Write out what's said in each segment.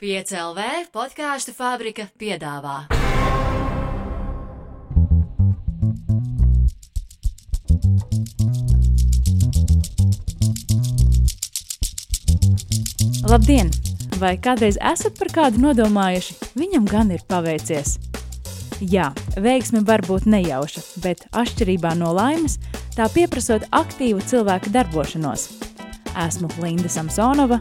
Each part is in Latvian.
5LV podkāstu fabrika piedāvā. Labdien! Vai kādreiz esat par kādu nodomājuši? Viņam gan ir paveicies. Jā, veiksme var būt nejauša, bet atšķirībā no laimes, tā pieprasot aktīvu cilvēku darbošanos. Esmu Linda Samsonova.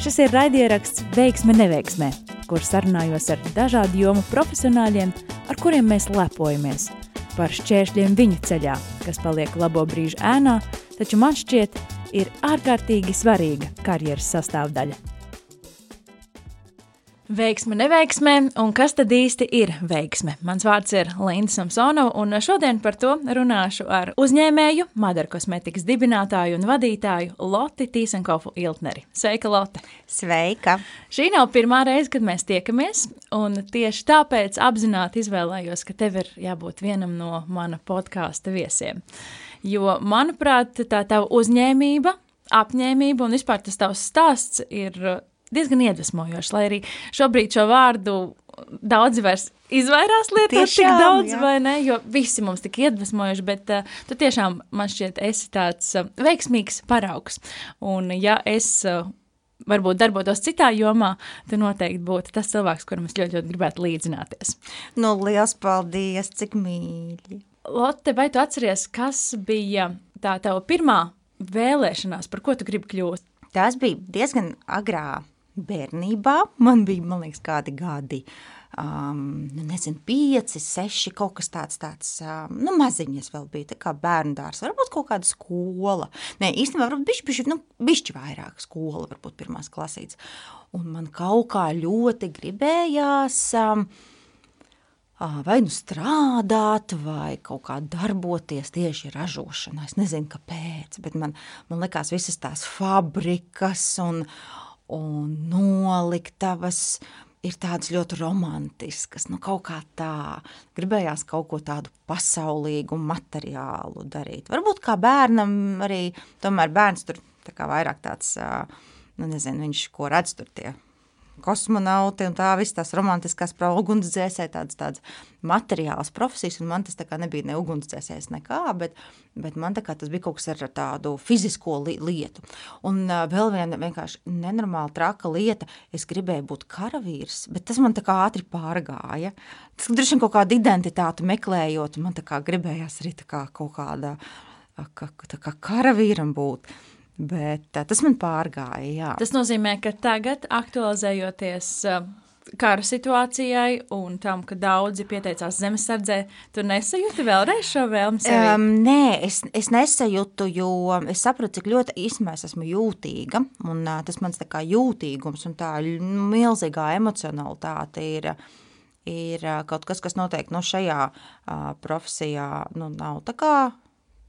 Šis ir raidieraksts Veiksme neveiksmē, kur sarunājos ar dažādu jomu profesionāļiem, ar kuriem mēs lepojamies. Par šķēršļiem viņu ceļā, kas paliek labo brīžu ēnā, taču man šķiet, ir ārkārtīgi svarīga karjeras sastāvdaļa. Veiksme, neveiksme, un kas tad īsti ir veiksme? Mans vārds ir Linda Samsonova, un šodien par to runāšu ar uzņēmēju, Madara kosmetikas dibinātāju un vadītāju Loti Tīsenkofu Iltneri. Sveika, Lotte! Sveika! Šī nav pirmā reize, kad mēs tiekamies, un tieši tāpēc apzināti izvēlējos, ka tev ir jābūt vienam no mana podkāsta viesiem. Jo, manuprāt, tā tava uzņēmība, apņēmība un vispār tas tavs stāsts ir diezgan iedvesmojošs, lai arī šobrīd šo vārdu daudzi vairs izvairās lietot Tiešām, tik daudz, jā. vai ne, jo visi mums tik iedvesmojuši, bet uh, tu tiešām man šķiet esi tāds uh, veiksmīgs paraugs. Un ja es uh, varbūt darbotos citā jomā, tad noteikti būtu tas cilvēks, kuram es ļoti, ļoti gribētu līdzināties. Nu, liels paldies, cik mīļi! Lotte, vai tu atceries, kas bija tā tava pirmā vēlēšanās, par ko tu gribi kļūt? Tās bija diezgan agrā bērnībā. Man bija, man liekas, kādi gadi. Um, nu, nezinu, pieci, seši, kaut kas tāds, tāds um, nu, maziņas vēl bija, tā kā bērnu dārs, varbūt kaut kāda skola. Nē, īstenībā, varbūt bišķi, bišķi, nu, bišķi vairāk skola, varbūt pirmās klasītes. Un man kaut kā ļoti gribējās um, vai nu strādāt, vai kaut kā darboties tieši ražošanā. Es nezinu, kāpēc, bet man, man likās visas tās fabrikas un, un noliktavas ir tādas ļoti romantiskas, nu kaut kā tā. Gribējās kaut ko tādu pasaulīgu, materiālu darīt. Varbūt kā bērnam arī, tomēr bērns tur tā vairāk tāds, nu nezinu, viņš ko redz tur tie kosmonauti un tā viss tās romantiskās pro ugunsdzēsē, tādas, tādas materiālas profesijas, man tas nebija ne ugunsdzēsējs nekā, bet, bet man tas bija kaut kas ar tādu fizisko li lietu. Un uh, vēl viena vienkārši nenormāli traka lieta, es gribēju būt karavīrs, bet tas man tā kā ātri pārgāja. Tas droši vien kaut kādu identitāti meklējot, man tā kā gribējās arī tā kā kaut kāda, kā, kā karavīram būt. Bet tas man pārgāja, jā. Tas nozīmē, ka tagad, aktualizējoties kara situācijai un tam, ka daudzi pieteicās zemesardzē, tu nesajūti vēlreiz šo sevi? Um, nē, es, es nesajūtu, jo es saprotu, cik ļoti īstenībā es esmu jūtīga. Un, uh, tas mans kā jūtīgums un tā nu, milzīgā emocionalitāte ir, ir kaut kas, kas noteikti no šajā uh, profesijā nu, nav tā kā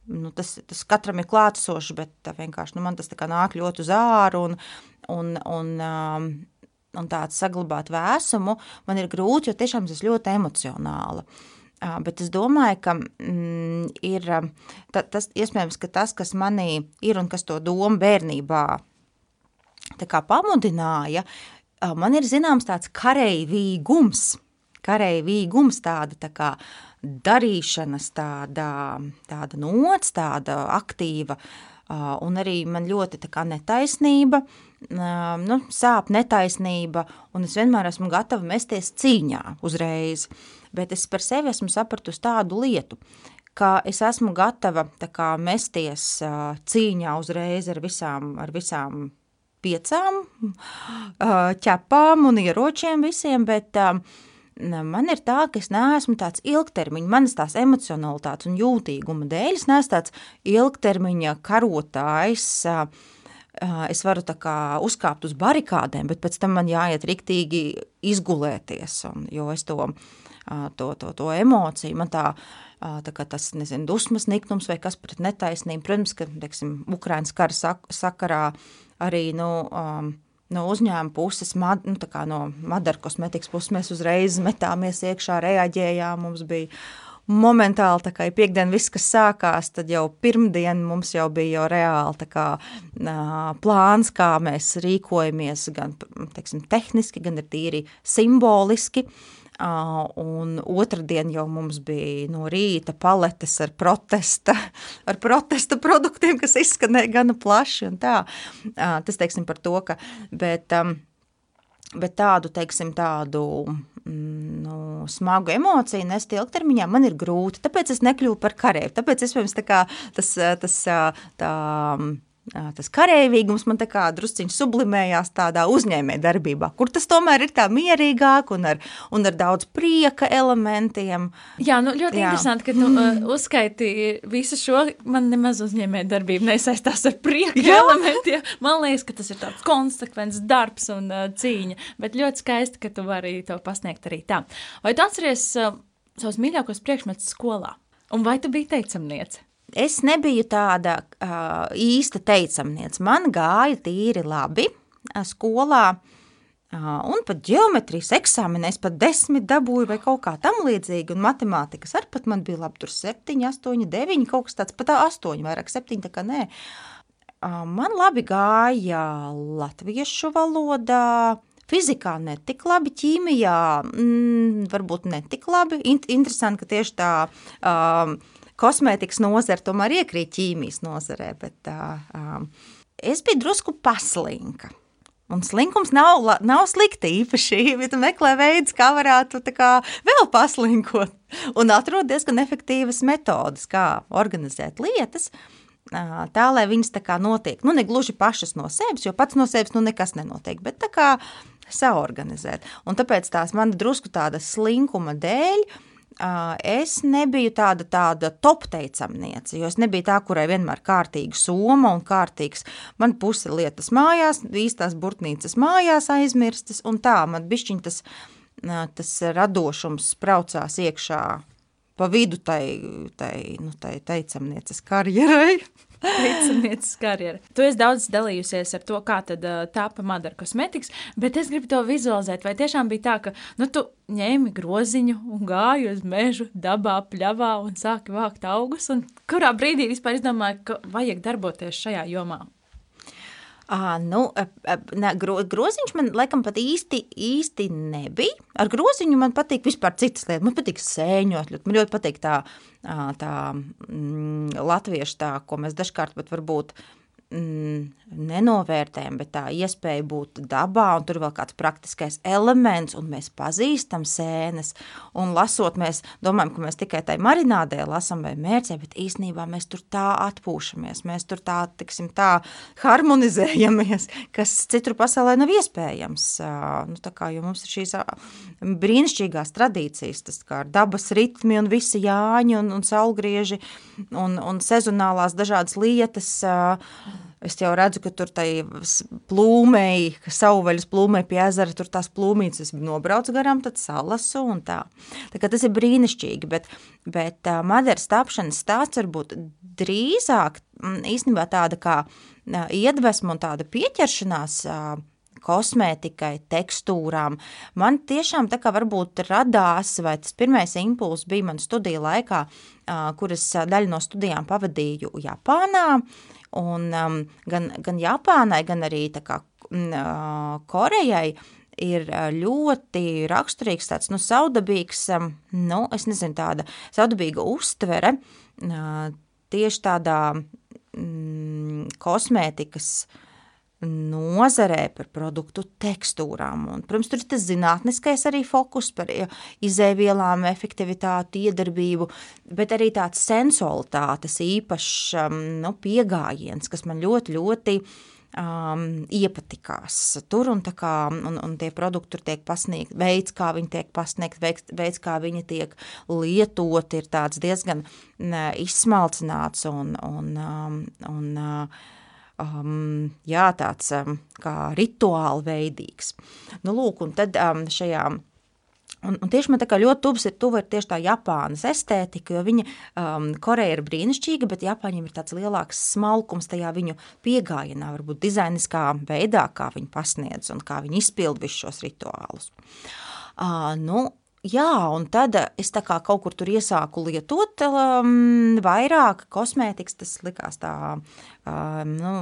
nu, tas, tas katram ir klātesošs, bet tā vienkārši nu, man tas nāk ļoti uz āru un, un, un, um, un tāds saglabāt vēsumu man ir grūti, jo tiešām es ļoti emocionāla. Uh, bet es domāju, ka mm, ir ta, tas, iespējams, ka tas, kas manī ir un kas to domu bērnībā pamudināja, uh, man ir zināms tāds kareivīgums, kareivīgums tāda tā kā darīšanas tāda, tāda nots, tāda aktīva, un arī man ļoti tā kā netaisnība, nu, sāp netaisnība, un es vienmēr esmu gatava mesties cīņā uzreiz, bet es par sevi esmu sapratusi tādu lietu, ka es esmu gatava kā mesties uh, cīņā uzreiz ar visām, ar visām piecām uh, ķepām un ieročiem visiem, bet uh, man ir tā, ka es neesmu tāds ilgtermiņa, manas tās emocionalitātes un jūtīguma dēļ, es neesmu tāds ilgtermiņa karotājs, es varu tā kā uzkāpt uz barikādēm, bet pēc tam man jāiet riktīgi izgulēties, un, jo es to, to, to, to emociju, man tā, tā kā tas, nezinu, dusmas niknums vai kas pret netaisnību, protams, ka, teiksim, Ukrainas kara sak sakarā arī, nu, um, no uzņēmuma puses, mad, nu, no Madara kosmetikas puses, mēs uzreiz metāmies iekšā, reaģējām. Mums bija, momentāli, tā kā ja piekdien viss, kas sākās, tad jau pirmdien mums jau bija jau reāli kā plāns, kā mēs rīkojamies gan, teiksim, tehniski, gan ir tīri simboliski. Uh, un otrdien jau mums bija no rīta paletes ar protesta, ar protesta produktiem, kas izskanēja gana plaši un tā. Tas, teiksim, par to, ka, bet, um, bet tādu, teiksim, tādu mm, nu, smagu emociju nest ilgtermiņā man ir grūti, tāpēc es nekļuvu par karēju, tāpēc es, pirms tā kā tas, tas tā, tas karavīgums man kā drusciņš sublimējās tādā uzņēmē darbībā, kur tas tomēr ir tā mierīgāk un ar, un ar daudz prieka elementiem. Jā, nu ļoti Jā. interesanti, ka tu uh, uzskaiti visu šo, man nemaz uzņēmē darbība nesaistās ar prieka Jā. elementiem. Man liekas, ka tas ir tāds konsekvents darbs un uh, cīņa, bet ļoti skaisti, ka tu vari to pasniegt arī tā. Vai tu atceries uh, savus mīļākos priekšmetus skolā? Un vai tu biji teicamniece? Es nebiju tāda īsta teicamniece. Man gāja tīri labi skolā, un pat ģeometrijas eksāmenē es pat desmit dabūju vai kaut kā tam līdzīgi, un matemātikas arī pat man bija labi, tur septiņi, astoņi, deviņi, kaut kas tāds, pat astoņi, vairāk septiņi, tā kā nē. Man labi gāja latviešu valodā, Fizikā netik labi, ķīmijā mm, varbūt netik labi. Int interesanti, ka tieši tā um, kosmētikas nozara tomēr iekrīt ķīmijas nozarē, bet uh, es biju drusku paslinka. Un slinkums nav, nav slikta īpašība, tu meklē veidus, kā varētu kā vēl paslinkot. Un atrod diezgan efektīvas metodas, kā organizēt lietas, tā, lai viņas tā kā notiek. Nu, ne gluži pašas no sevis, jo pats no sevis nu nekas nenotiek, bet tā kā saorganizēt. Un tāpēc tās man drusku tāda slinkuma dēļ, es nebiju tāda, tāda top teicamniece, jo es nebiju tā, kurai vienmēr kārtīga soma un kārtīgs. Man puse lietas mājās, īstās burtnīcas mājās aizmirstas, un tā man bišķiņ tas, tas radošums braucās iekšā pa vidu tai, tai, nu, tai teicamnieces karjerai. Teicamnieces karjera. Tu esi daudz dalījusies ar to, kā tad uh, tāpa Madara kosmetikas, bet es gribu to vizualizēt. Vai tiešām bija tā, ka nu, tu ņēmi groziņu un gāji uz mežu, dabā, pļavā un sāki vākt augus? Un kurā brīdī vispār izdomāji, ka vajag darboties šajā jomā? À, nu, ne, gro, groziņš man laikam pat īsti, īsti nebija. Ar groziņu man patīk vispār citas lietas. Man patīk sēņot, man ļoti patīk tā, tā mm, latviešu tā, ko mēs dažkārt pat varbūt mm, nenovērtējam, bet tā iespēja būt dabā, un tur vēl kāds praktiskais elements, un mēs pazīstam sēnes, un lasot, mēs domājam, ka mēs tikai tai marinādē lasam vai mērcē, bet īstenībā mēs tur tā atpūšamies, mēs tur tā, tiksim, tā harmonizējamies, kas citur pasaulē nav iespējams. Nu, tā kā, jo mums ir šīs brīnišķīgās tradīcijas, tas kā dabas ritmi un visi jāņi un, un saulgrieži un, un sezonālās dažādas lietas, Es jau redzu, ka tur tai plūmei, ka savvaļas plūmei pie ezera, tur tās plūmītes nobrauc garām, tad salasu un tā. Tā kā tas ir brīnišķīgi, bet, bet uh, Madaras tapšanas stāsts varbūt drīzāk īstenībā tāda kā uh, iedvesma un tāda pieķeršanās uh, kosmētikai, tekstūrām. Man tiešām tā kā varbūt radās, vai tas pirmais impulss bija man studiju laikā, kuras daļu no studijām pavadīju Japānā, Un um, gan, gan Japānai, gan arī kā uh, Korejai ir ļoti raksturīgs tāds, nu, saudabīgs, um, nu, es nezinu, tāda saudabīga uztvere uh, tieši tādā mm, kosmētikas uh, nozarē par produktu tekstūrām. Un, protams, tur ir tas zinātniskais arī fokus par izēvielām, efektivitāti, iedarbību, bet arī tāds sensualitātes īpašs um, nu, piegājiens, kas man ļoti, ļoti um, iepatikās tur, un, kā, un, un tie produkti tur tiek pasniegti, veids, kā viņi tiek pasniegti, veids, veids, kā viņi tiek lietoti, ir tāds diezgan ne, izsmalcināts un, un, um, un uh, um, jā, tāds um, kā rituāli veidīgs. Nu, lūk, un tad um, šajā Un, un tieši man tā kā ļoti tuvs ir, tuva ir tieši tā Japānas estētika, jo viņa, um, Koreja ir brīnišķīga, bet Japāņiem ir tāds lielāks smalkums tajā viņu piegājienā, varbūt dizainiskā veidā, kā viņi pasniedz un kā viņi izpild visus šos rituālus. Uh, nu, jā, un tad es tā kā kaut kur tur iesāku lietot um, vairāk kosmētikas, tas likās tā, um, nu,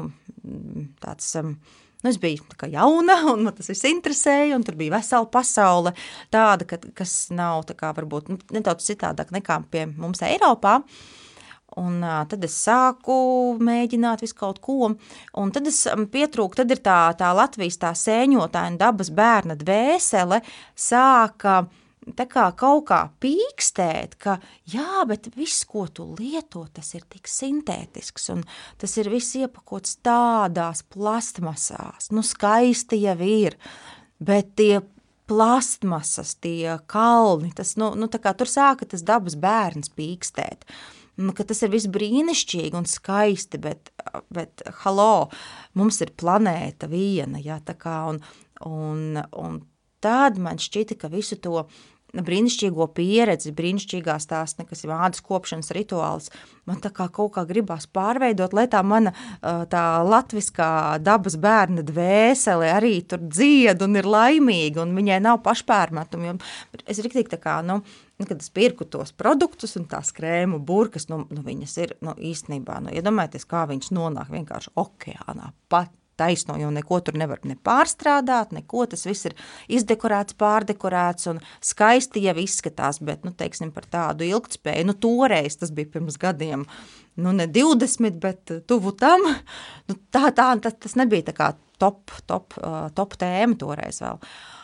tāds... Um, Nu, es biju jauna, un man tas viss interesēja, un tur bija vesela pasaule, tāda, ka, kas nav tā kā, varbūt nu, nedaudz citādāk nekā pie mums Eiropā. Un uh, tad es sāku mēģināt visu kaut ko, un tad es pietrūku, tad ir tā, tā Latvijas tā sēņotāja un dabas bērna dvēsele sāka tā kā kaut kā pīkstēt, ka jā, bet viss, ko tu lieto, tas ir tik sintētisks, un tas ir viss iepakots tādās plastmasās, nu skaisti jau ir, bet tie plastmasas, tie kalni, tas, nu, nu tā kā tur sāka tas dabas bērns pīkstēt, nu, tas ir viss brīnišķīgi un skaisti, bet, bet halo, mums ir planēta viena, ja, tā kā, un, un, un tad man šķita, ka visu to brīnišķīgo pieredzi, brīnišķīgās tās, kas ir ādas kopšanas rituāls, man tā kā kaut kā gribās pārveidot, lai tā mana tā latviskā dabas bērna dvēsele arī tur dzied un ir laimīga, un viņai nav pašpērmetumi, es riktīgi tā kā, nu, kad es pirku tos produktus un tās krēmu burkas, nu, nu viņas ir, nu, īstenībā, nu, iedomājieties, kā viņas nonāk vienkārši okeānā, pat taisno, jo neko tur nevar ne pārstrādāt, neko, tas viss ir izdekorēts, pārdekorēts un skaisti jau izskatās, bet, nu, teiksim, par tādu ilgtspēju, nu, toreiz tas bija pirms gadiem, nu, ne 20, bet tuvu tam, nu, tā, tā, tas, tas nebija tā kā top, top, top tēma toreiz vēl. Uh,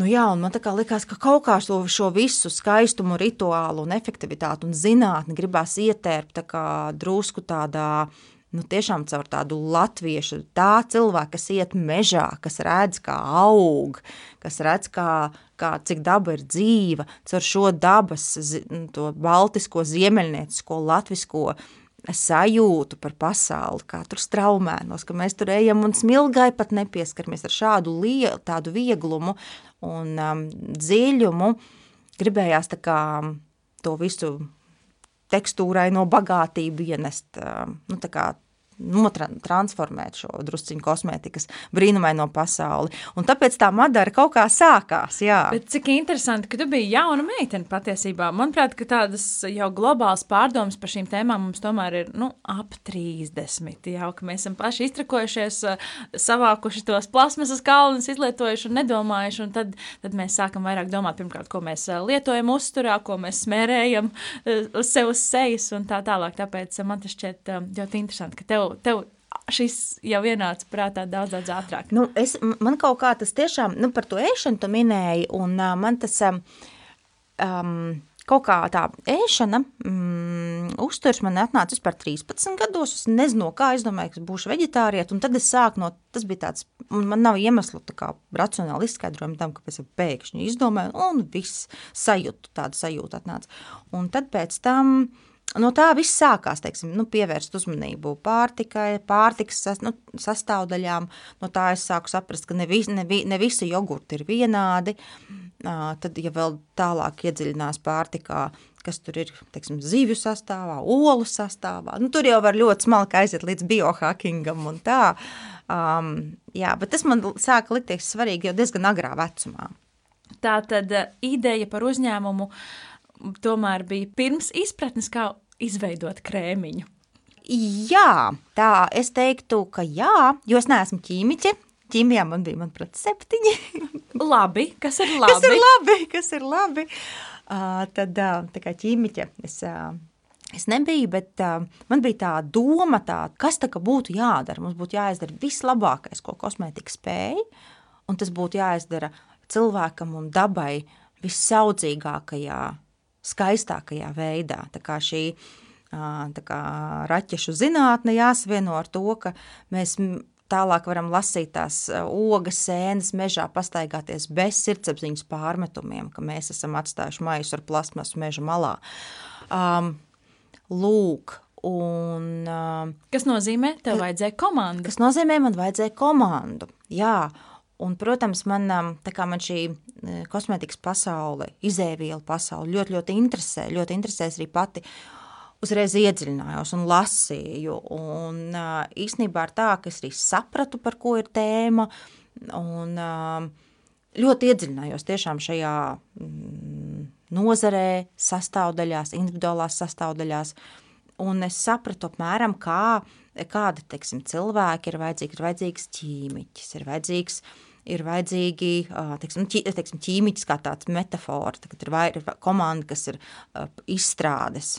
Nu jā, un man likās, ka kaut kā šo, šo visu skaistumu, rituālu un efektivitāti un zinātni gribās ietērpt tā drusku tādā, nu tiešām caur tādu latviešu, tā cilvēka, kas iet mežā, kas redz, kā aug, kas redz, kā, kā cik daba ir dzīva, caur šo dabas, to baltisko, ziemeļniecisko, latvisko sajūtu par pasauli, kā tur straumēnos, ka mēs tur ejam un smilgai pat nepieskaramies ar šādu lielu, tādu vieglumu un um, dziļumu. Gribējās tā kā to visu tekstūrai no bagātību ienest, nu tā kā notransformēt šo drusciņu kosmētikas brīnumaino pasauli. Un tāpēc tā Madara kaut kā sākās, jā. Bet cik interesanti, ka tu biji jauna meitene patiesībā. Manuprāt, ka tādas jau globālas pārdomas par šīm tēmām mums tomēr ir, nu, ap 30. Jau, ka mēs esam paši iztrakojušies, savākuši tos plasmasas kalnus, izlietojuši un nedomājuši, un tad, tad mēs sākam vairāk domāt, pirmkārt, ko mēs lietojam uzturā, ko mēs smērējam uz sev uz sejas un tā tālāk. Tāpēc man tas šķiet ļoti interesanti, ka tev tev, tev šis jau ienāca prātā daudz, daudz ātrāk? Nu, es, man kaut kā tas tiešām, nu, par to ēšanu tu minēji, un uh, man tas um, kaut kā tā ēšana, mm, uzturs man atnācis par 13 gados, es nezinu, kā es domāju, ka būšu veģetāriet, un tad es sāku no, tas bija tāds, man nav iemeslu tā kā racionāli izskaidrojumu tam, kāpēc es pēkšņi izdomāju, un viss sajūtu, tāda sajūta atnāca. Un tad pēc tam, no tā viss sākās, teiksim, nu, pievērst uzmanību pārtikai, pārtikas sas, nu, sastāvdaļām. No tā es sāku saprast, ka ne, vis, ne, ne visi jogurti ir vienādi. Tad, ja vēl tālāk iedziļinās pārtikā, kas tur ir, teiksim, zivju sastāvā, olu sastāvā, nu, tur jau var ļoti smalki aiziet līdz biohackingam un tā. Um, jā, bet tas man sāka likties svarīgi jau diezgan agrā vecumā. Tā tad ideja par uzņēmumu uh, tomēr bija pirms izpratnes, kā izveidot krēmiņu. Jā, tā es teiktu, ka jā, jo es neesmu ķīmiķe. Ķīmijā man bija, manuprāt, septiņi. labi, kas ir labi? Kas ir labi, kas ir labi. Uh, tad, uh, tā kā ķīmiķe, es, uh, es nebiju, bet uh, man bija tā doma, tā, kas tā būtu jādara. Mums būtu jāizdara vislabākais, ko kosmētika spēja, un tas būtu jāizdara cilvēkam un dabai vissaudzīgākajā skaistākajā veidā. Tā kā šī tā kā raķešu zinātne jāsavieno ar to, ka mēs tālāk varam lasīt tās ogas, sēnes mežā, pastaigāties bez sirdsapziņas pārmetumiem, ka mēs esam atstājuši maisu ar plasmasu meža malā. Um, lūk, un... Uh, kas nozīmē, tev vajadzēja komandu? Kas nozīmē, man vajadzēja komandu, jā. Un, protams, man, man šī kosmētikas pasaule, izēvielu pasaule ļoti, ļoti interesē. Ļoti interesēs arī pati. Uzreiz iedziļinājos un lasīju. Un, īsnībā ar tā, ka es arī sapratu, par ko ir tēma. Un, ļoti iedziļinājos tiešām šajā mm, nozarē, sastāvdaļās, individuālās sastāvdaļās. Un es sapratu apmēram, kā, kādi teiksim, cilvēki ir vajadzīgi. Ir vajadzīgs ķīmiķis, ir vajadzīgs ir vajadzīgi teiksim, ķī, teiksim, ķīmiķis kā tāds metafora. Tagad ir, vai, ir komanda, kas ir izstrādes,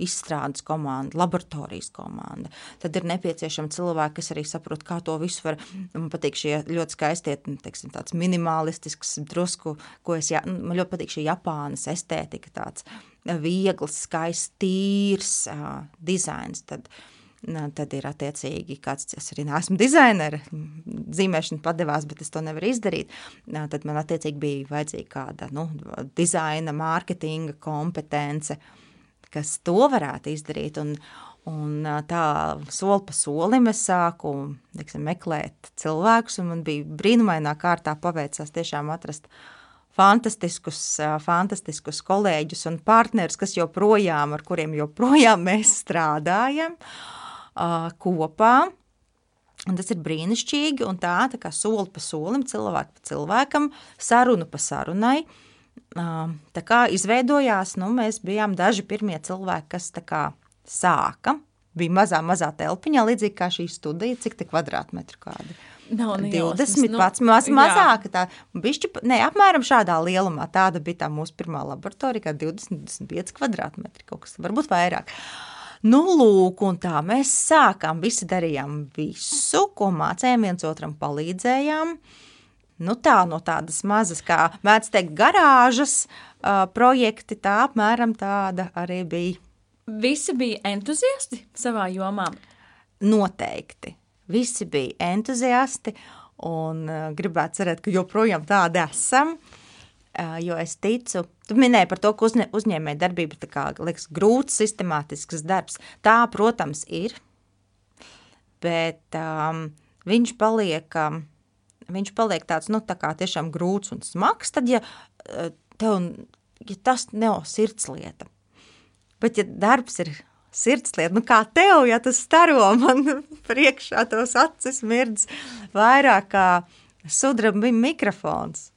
izstrādes komanda, laboratorijas komanda. Tad ir nepieciešami cilvēki, kas arī saprot, kā to visu var. Man patīk šie ļoti skaistie, teiksim, tāds minimalistisks, drusku, ko es, jā, man ļoti patīk šī Japānas estētika, tāds viegls, skaists, tīrs uh, dizains. Tad, tad ir attiecīgi kāds, es arī neesmu dizainere, zīmēšana padevās, bet es to nevaru izdarīt. Tad man attiecīgi bija vajadzīga kāda nu, dizaina, mārketinga kompetence, kas to varētu izdarīt. Un, un tā soli pa solim es sāku teiksim, meklēt cilvēkus, un man bija brīnumainā kārtā paveicās tiešām atrast fantastiskus, fantastiskus kolēģus un partnerus, kas joprojām, ar kuriem joprojām mēs strādājam. Uh, uh, kopā. Un tas ir brīnišķīgi, un tā, tā kā soli pa solim, cilvēku pa cilvēkam, sarunu pa sarunai. Tā kā izveidojās, nu, mēs bijām daži pirmie cilvēki, kas tā kā sāka. Bija mazā, mazā telpiņā, līdzīgi kā šī studija, cik te kvadrātmetru kādi. Nav 20, nu, pats maz, mazāka tā, bišķi, ne, apmēram šādā lielumā, tāda bija tā mūsu pirmā laboratorija, kā 20, 25 kvadrātmetri, kaut kas, varbūt vairāk. Uh, Nu, lūk, un tā mēs sākām. Visi darījām visu, ko mācījām, viens otram palīdzējām. Nu, tā no tādas mazas, kā mēdz teikt, garāžas uh, projekti, tā apmēram tāda arī bija. Visi bija entuziasti savā jomā? Noteikti. Visi bija entuziasti un uh, gribētu cerēt, ka joprojām tādi esam. Jo es ticu, tu minēji par to, ka uzņē, uzņēmē darbība tā kā, liekas, grūts, sistemātisks darbs. Tā, protams, ir, bet um, viņš paliek, um, viņš paliek tāds, nu, tā kā tiešām grūts un smags, tad, ja tev, ja tas nav sirdslieta, bet ja darbs ir sirdslieta, nu kā tev, ja tas staro man priekšā tos acis mirdz vairāk kā sudraba mikrofons,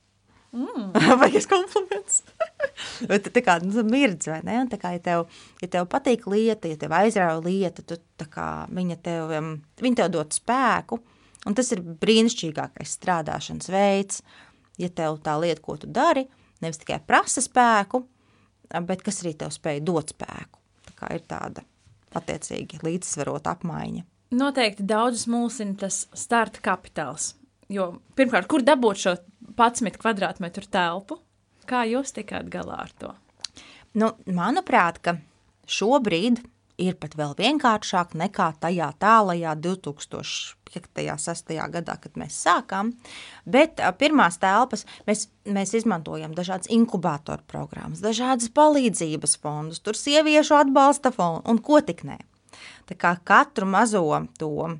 Mm. Vajag kompliments. Bet tā kā nu, mirdz, vai ne? Un tā kā, ja tev, ja tev patīk lieta, ja tev aizrauja lieta, tu tā kā viņa tev, viņa tev dod spēku, un tas ir brīnišķīgākais strādāšanas veids, ja tev tā lieta, ko tu dari, nevis tikai prasa spēku, bet kas arī tev spēj dot spēku. Tā kā ir tāda attiecīgi līdzsvarota apmaiņa. Noteikti daudzus mulsina tas starta kapitāls. Jo, pirmkārt, kur dabūt šo 11 kvadrātmetru telpu? Kā jūs tikāt galā ar to? Nu, manuprāt, ka šobrīd ir pat vēl vienkāršāk nekā tajā tālajā 2005. 6. gadā, kad mēs sākām. Bet pirmās telpas mēs, mēs izmantojam dažādas inkubatoru programmas, dažādas palīdzības fondus, tur sieviešu atbalsta fondu un ko tik nē. Tā kā katru mazo to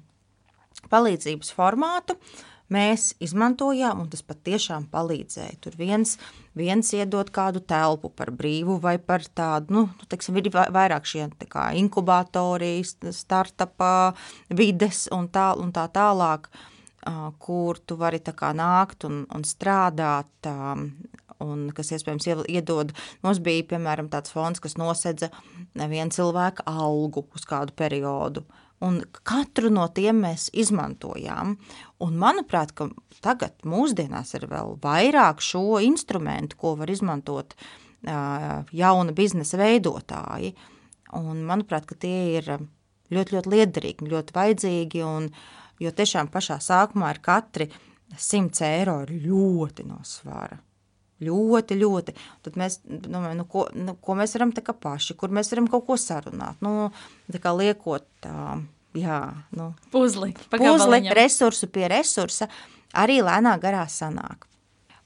palīdzības formātu uh, mēs izmantojām, un tas patiešām palīdzēja. Tur viens, viens iedod kādu telpu par brīvu vai par tādu, nu, nu teiksim, ir vairāk šie tā inkubatori, startupā, vides un tā, un tā tālāk, kur tu vari tā kā nākt un, un strādāt, un kas iespējams iedod. Mums bija, piemēram, tāds fonds, kas nosedza vienu cilvēku algu uz kādu periodu, un katru no tiem mēs izmantojām. Un manuprāt, ka tagad mūsdienās ir vēl vairāk šo instrumentu, ko var izmantot jauna biznesa veidotāji. Un manuprāt, ka tie ir ļoti, ļoti liederīgi, ļoti vajadzīgi, un, jo tiešām pašā sākumā ir katri 100 eiro ir ļoti no svara. Ļoti, ļoti. Tad mēs domājam, nu, ko, nu, ko mēs varam tā kā paši, kur mēs varam kaut ko sarunāt. Nu, tā kā liekot tā, jā, nu. Puzli. Puzli, resursu pie resursa arī lēnā garā sanāk.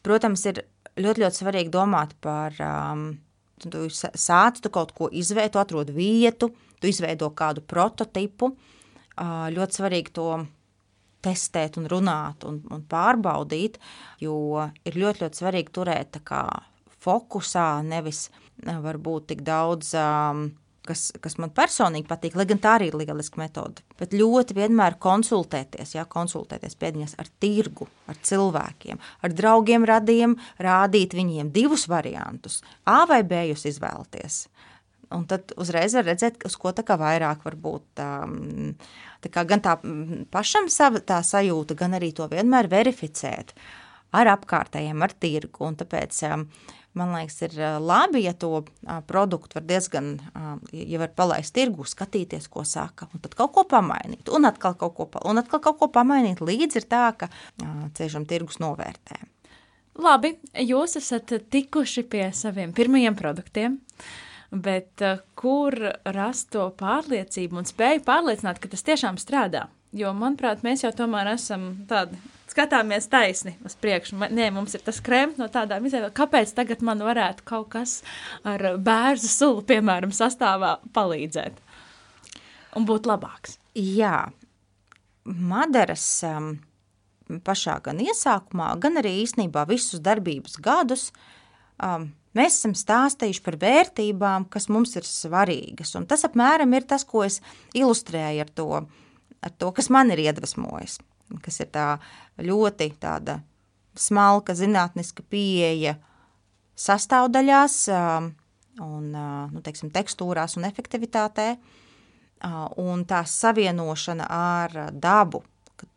Protams, ir ļoti, ļoti svarīgi domāt par, um, tu sāc, tu kaut ko izveido, tu atrod vietu, tu izveido kādu prototipu. Uh, ļoti svarīgi to testēt un runāt un, un pārbaudīt, jo ir ļoti, ļoti svarīgi turēt tā kā fokusā, nevis varbūt tik daudz um, kas, kas man personīgi patīk, lai gan tā arī ir lieliska metode. Bet ļoti vienmēr konsultēties, jā, konsultēties pēdiņās ar tirgu, ar cilvēkiem, ar draugiem, radiem, rādīt viņiem divus variantus, A vai B jūs izvēlaties. Un tad uzreiz var redzēt, uz ko tā kā vairāk var būt. Um, tā kā gan tā pašam sava tā sajūta, gan arī to vienmēr verificēt ar apkārtējiem, ar tirgu. Un tāpēc um, man liekas, ir labi, ja to produktu var diezgan, ja var palaist tirgu, skatīties, ko saka, un tad kaut ko pamainīt, un atkal kaut ko, un atkal kaut ko pamainīt, līdz ir tā, ka ciešam tirgus novērtē. Labi, jūs esat tikuši pie saviem pirmajiem produktiem, bet kur rast to pārliecību un spēju pārliecināt, ka tas tiešām strādā? Jo, manuprāt, mēs jau tomēr esam tādi skatāmies taisni uz priekšu. Nē, mums ir tas krēms no tādām izēvēm. Kāpēc tagad man varētu kaut kas ar bērnu sulu, piemēram, sastāvā palīdzēt un būt labāks? Jā, Madaras um, pašā gan iesākumā, gan arī īstenībā visus darbības gadus um, mēs esam stāstījuši par vērtībām, kas mums ir svarīgas. Un tas apmēram ir tas, ko es ilustrēju ar to, ar to kas man ir iedvesmojis kas ir tā ļoti tāda smalka zinātniska pieeja sastāvdaļās un, nu, teiksim, tekstūrās un efektivitātē, un tā savienošana ar dabu,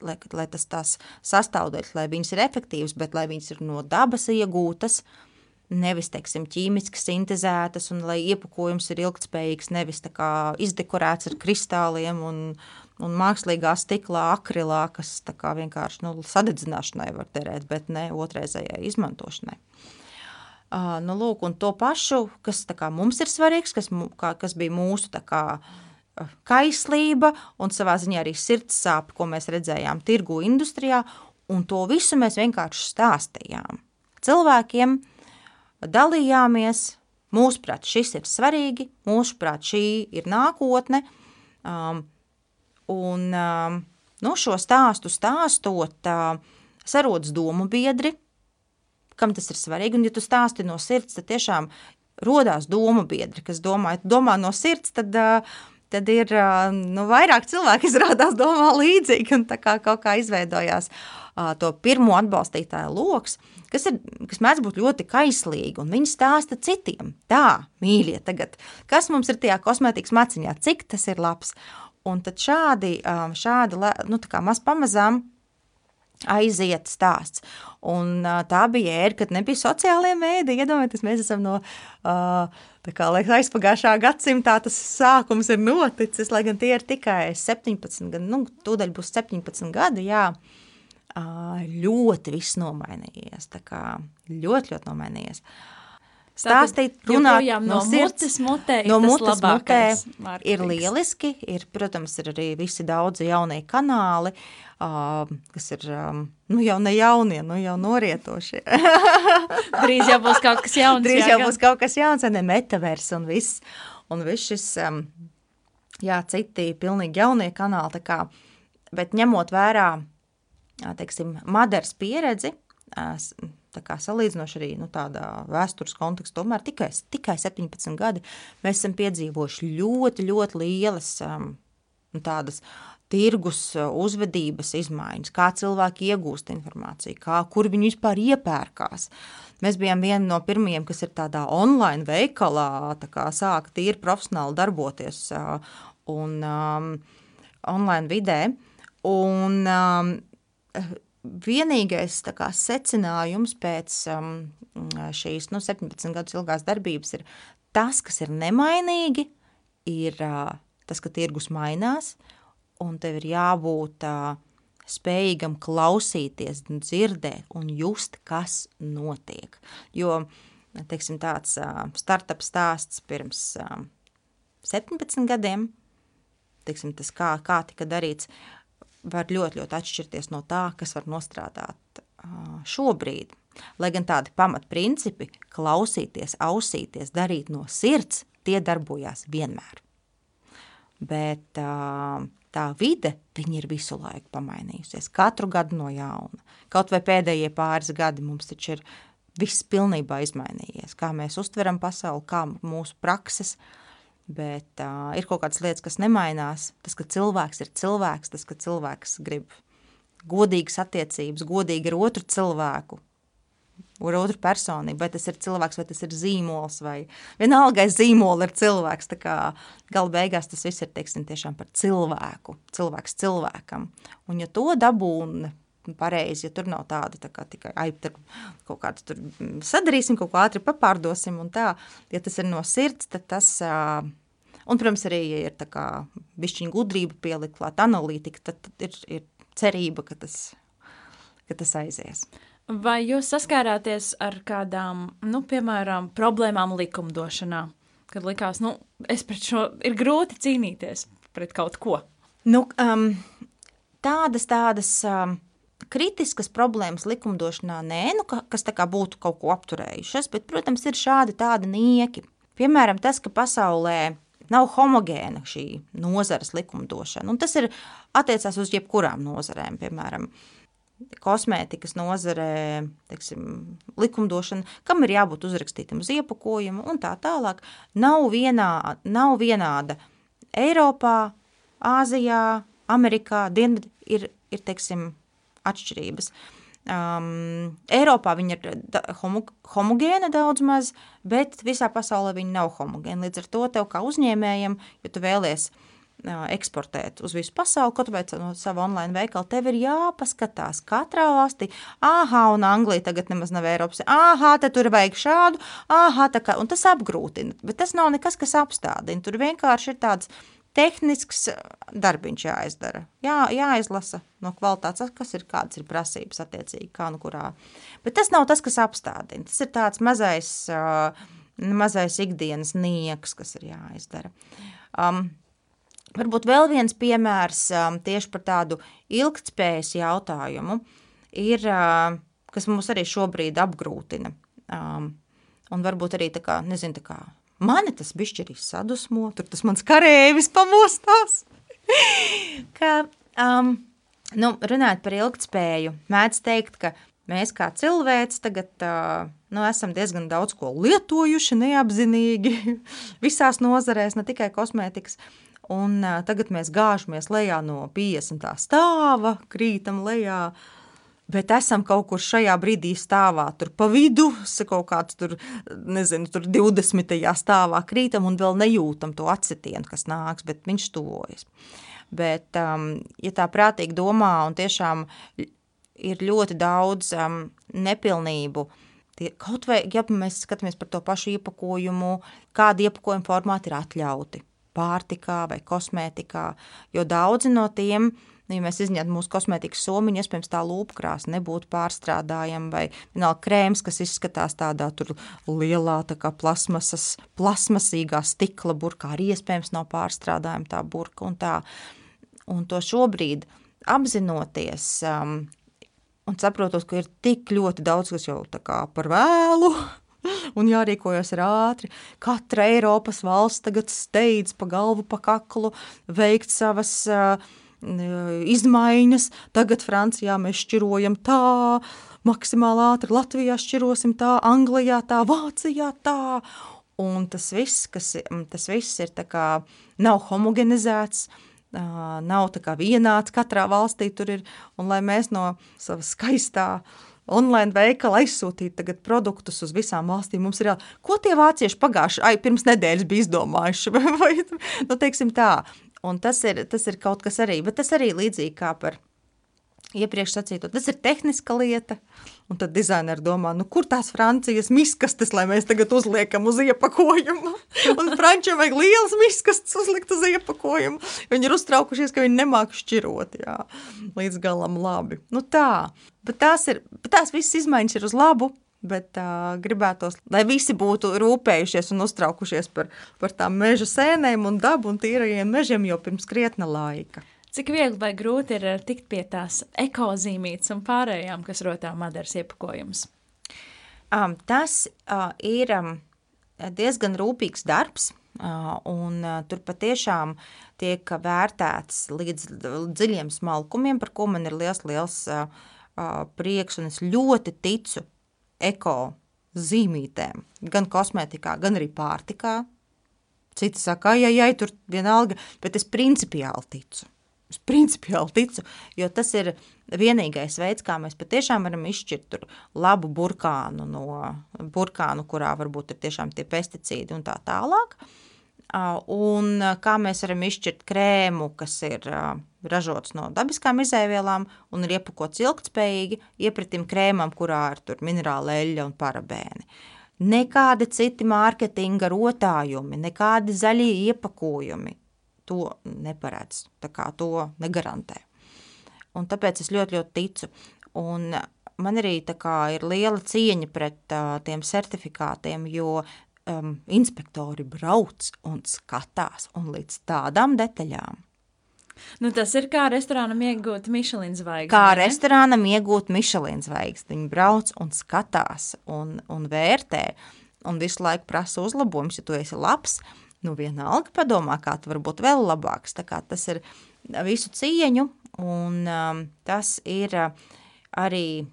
lai, lai tas tās sastāvdaļas, lai viņas ir efektīvas, bet lai viņas ir no dabas iegūtas, nevis, teiksim, ķīmiski sintezētas un lai iepakojums ir ilgtspējīgs, nevis izdekorēts ar kristāliem un, un mākslīgā stiklā, akrilā, kas vienkārši nu, sadedzināšanai var terēt, bet ne otrreizējai izmantošanai. Uh, nu, lūk, un to pašu, kas kā, mums ir svarīgs, kas, kā, kas bija mūsu kā, kaislība un savā ziņā arī sirds sāpe, ko mēs redzējām tirgu industrijā, un to visu mēs vienkārši stāstījām. Cilvēkiem dalījāmies, mūsuprāt, šis ir svarīgi, mūsuprāt, šī ir nākotne, um, Un um, nu, šo stāstu stāstot, sarodas domu biedri, kam tas ir svarīgi. Un, ja tu stāsti no sirds, tad tiešām rodās domu biedri, kas domā, domā no sirds, tad, tad ir nu, vairāk cilvēki izrādās domā līdzīgi un tā kā kaut kā izveidojās to pirmo atbalstītāju loks, kas, ir, kas mēdz būt ļoti kaislīgi, un viņi stāsta citiem. Tā, mīļie, tagad, kas mums ir tajā kosmētikas maciņā, cik tas ir labs. Un tad šādi, šādi nu, maz pamazām aiziet stāsts. Un tā bija ēra, kad nebija sociālajie mēdī. Iedomājieties, mēs esam no tā kā aizpagājušā gadsimtā tas sākums ir noticis, lai gan tie ir tikai 17, gan, nu, tūdaļ būs 17 gadi, jā. Ļoti viss nomainījies, ļoti, ļoti nomainījies. Uh, stāstīt, runāt no, no mutes mutē. No mutes mutē ir lieliski, ir, protams, ir arī visi daudzi jaunie kanāli, uh, kas ir, um, nu jau ne jaunie, nu jau norietošie. Drīz jau būs kaut kas jauns. Drīz jau būs kaut kas jauns, ne metavers un viss, un viss šis, um, jā, citi pilnīgi jaunie kanāli, tā kā, bet ņemot vērā, teiksim, Madars pieredzi, salīdzinoši arī nu, tādā vēstures kontekstā, tomēr tikai, tikai 17 gadi, mēs esam piedzīvojuši ļoti, ļoti lielas um, nu, tādas tirgus uh, uzvedības izmaiņas, kā cilvēki iegūst informāciju, kā, kur viņi vispār iepērkās. Mēs bijām vieni no pirmajiem, kas ir tādā online veikalā, tā kā sāka tīri profesionāli darboties uh, un um, online vidē. Un um, vienīgais kā, secinājums pēc um, šīs nu, 17 gadus ilgās darbības ir tas, kas ir nemainīgi, ir uh, tas, ka tirgus mainās, un tev ir jābūt uh, spējīgam klausīties, dzirdēt un just, kas notiek. Jo, teiksim, tāds uh, startup stāsts pirms uh, 17 gadiem, teiksim, tas kā, kā tika darīts, uh, var ļoti, ļoti atšķirties no tā, kas var nostrādāt šobrīd. Lai gan tādi pamatprincipi, klausīties, ausīties, darīt no sirds, tie darbojās vienmēr. Bet tā vide, viņi ir visu laiku pamainījusies, katru gadu no jauna. Kaut vai pēdējie pāris gadi mums taču ir viss pilnībā izmainījies, kā mēs uztveram pasauli, kā mūsu prakses Bet uh, ir kaut kādas lietas, kas nemainās. Tas, ka cilvēks ir cilvēks, tas, ka cilvēks grib godīgas attiecības, godīgi ar otru cilvēku, ar otru personību, vai tas ir cilvēks, vai tas ir zīmols, vai vienalga zīmola ir cilvēks. Gala beigās tas viss ir, teiksim, tiešām par cilvēku, cilvēks cilvēkam. Un ja to dabūna pareizi, ja tur nav tāda tā kā tikai, ai, tur kaut kādu tur sadarīsim, kaut ko ātri papārdosim un tā, ja tas ir no sirds, tad tas, un, protams, arī, ja ir tā kā bišķiņa gudrība pielikt klāt analītika, tad, tad ir, ir cerība, ka tas, ka tas aizies. Vai jūs saskārāties ar kādām, nu, piemēram, problēmām likumdošanā, kad likās, nu, es pret šo ir grūti cīnīties pret kaut ko? Nu, um, tādas, tādas um, kritiskas problēmas likumdošanā nē, nu, ka, kas tā kā būtu kaut ko apturējušas, bet, protams, ir šādi tādi nieki. Piemēram, tas, ka pasaulē nav homogēna šī nozares likumdošana, un tas ir attiecās uz jebkurām nozarēm, piemēram, kosmētikas nozarē, teiksim, likumdošana, kam ir jābūt uzrakstītam uz iepakojuma un tā tālāk, nav, vienā, nav vienāda Eiropā, Āzijā, Amerikā, Dienvidē ir, ir, teiksim, atšķirības. Um, Eiropā viņi ir da, homo, homogēna daudz maz, bet visā pasaulē viņi nav homogēni. Līdz ar to tev kā uzņēmējam, ja tu vēlies uh, eksportēt uz visu pasauli, kaut vai no sava online veikala, tev ir jāpaskatās katrā valstī, āhā, un Anglija tagad nemaz nav Eiropas, āhā, te tur vajag šādu, āhā, tā kā, un tas apgrūtina, bet tas nav nekas, kas apstādina, tur vienkārši ir tāds tehnisks eh, darbiņš jāizdara. Jā, jāizlasa no kvalitātes, kas ir, kādas ir prasības attiecīgi, kā nu kurā. Bet tas nav tas, kas apstādina. Tas ir tāds mazais, uh, mazais ikdienas nieks, kas ir jāizdara. Um, varbūt vēl viens piemērs um, tieši par tādu ilgtspējas jautājumu ir, uh, kas mums arī šobrīd apgrūtina. Um, un varbūt arī tā kā, nezinu, tā kā Mani tas bišķi arī sadusmo, tur tas mans karēvis pamostās. ka, um, nu, runājot par ilgtspēju, mēdz teikt, ka mēs kā cilvēks tagad uh, nu, esam diezgan daudz ko lietojuši neapzinīgi visās nozarēs, ne tikai kosmētikas. Un uh, tagad mēs gāžamies lejā no 50. stāva, krītam lejā, uh, bet esam kaut kur šajā brīdī stāvā, tur pa vidu, kaut kāds tur, nezinu, tur 20. stāvā krītam un vēl nejūtam to atsitienu, kas nāks, bet viņš tuvojas. Bet, um, ja tā prātīgi domā un tiešām ir ļoti daudz um, nepilnību, tie, kaut vai, ja mēs skatāmies par to pašu iepakojumu, kādi iepakojuma formāti ir atļauti pārtikā vai kosmētikā, jo daudzi no tiem uh, Nu, ja mēs izņemtu mūsu kosmētikas somiņu, iespējams, tā lūpkrāsa nebūtu pārstrādājama, vai vienalga krēms, kas izskatās tādā lielā tā kā plasmasas, plasmasīgā stikla burkā, arī iespējams nav pārstrādājama tā burka un tā. Un to šobrīd apzinoties um, un saprotot, ka ir tik ļoti daudz, kas jau tā kā par vēlu, un jārīkojas ātri. Katra Eiropas valsts tagad steidz pa galvu, pa kaklu, veikt savas uh, izmaiņas. Tagad Francijā mēs šķirojam tā, maksimāli ātri Latvijā šķirosim tā, Anglijā tā, Vācijā tā. Un tas viss, kas, tas viss ir tā kā nav homogenizēts, nav tā kā vienāds katrā valstī tur ir, un lai mēs no savas skaistā online veikala aizsūtīt tagad produktus uz visām valstīm. Mums ir jā, ko tie vācieši pagājuši, ai, pirms nedēļas bija izdomājuši, vai, nu, teiksim tā. Un tas ir, tas ir kaut kas arī, bet tas arī līdzīgi kā par iepriekš sacīto, tas ir tehniska lieta, un tad dizaineri domā, nu kur tās Francijas miskastes, lai mēs tagad uzliekam uz iepakojumu, un Frančiem vajag liels miskastes uzlikt uz iepakojumu, viņi ir uztraukušies, ka viņi nemāk šķirot, jā, līdz galam labi. Nu tā, bet tās ir, bet tās visas izmaiņas ir uz labu, Bet uh, gribētos, lai visi būtu rūpējušies un uztraukušies par, par tām meža sēnēm un dabu un tīrajiem mežiem jau pirms krietna laika. Cik viegli vai grūti ir tikt pie tās ekozīmītes un pārējām, kas rotā madaras iepakojums? Um, tas uh, ir um, diezgan rūpīgs darbs, uh, un uh, tur patiešām tiek vērtēts līdz dziļiem smalkumiem, par ko man ir liels, liels uh, uh, prieks, un es ļoti ticu eko zīmītēm, gan kosmētikā, gan arī pārtikā. Citi saka, ja, ja, tur vienalga, bet es principiāli ticu. Es principiāli ticu, jo tas ir vienīgais veids, kā mēs patiešām varam izšķirt labu burkānu no burkānu, kurā varbūt ir tiešām tie pesticīdi un tā tālāk. Un kā mēs varam izšķirt krēmu, kas ir ražots no dabiskām izēvielām un ir iepakots ilgtspējīgi, iepratim krēmam, kurā ir minerāla eļļa un parabēni. Nekādi citi mārketinga rotājumi, nekādi zaļie iepakojumi to neparedz, tā kā to negarantē. Un tāpēc es ļoti, ļoti ticu. Un man arī kā, ir liela cieņa pret uh, tiem certifikātiem, jo um, inspektori brauc un skatās un līdz tādām detaļām. Nu, tas ir kā restorānam iegūt Michelin zvaigzni. Kā ne? restorānam iegūt Michelin zvaigzni. Viņi brauc un skatās un, un vērtē un visu laiku prasa uzlabojumus, ja tu esi labs. Nu, vienalga padomā, kā tu vari būt vēl labāks. Tas ir visu cieņu un um, tas ir uh, arī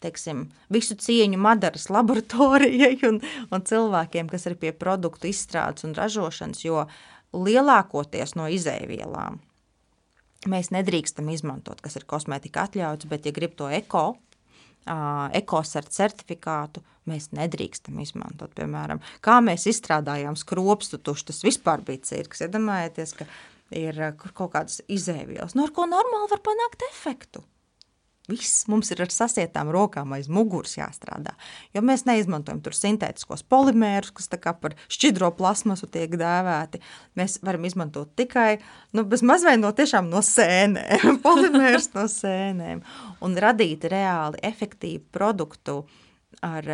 teiksim, visu cieņu Madaras laboratorijai un, un cilvēkiem, kas ir pie produktu izstrādes un ražošanas, jo lielākoties no izēvielām mēs nedrīkstam izmantot, kas ir kosmētika atļauts, bet, ja grib to eko, ekosarta certifikātu, mēs nedrīkstam izmantot. Piemēram, kā mēs izstrādājām skropstu tušu, tas vispār bija cirks. Iedomājieties, ka ir kaut kādas izēvielas, no nu, ar ko normāli var panākt efektu. Viss mums ir ar sasietām rokām aiz muguras jāstrādā. Jo mēs neizmantojam tur sintētiskos polimērus, kas par šķidro plasmasu tiek dēvēti. Mēs varam izmantot tikai nu, no, no sēnēm, polimērus no sēnēm un radīt reāli efektīvu produktu ar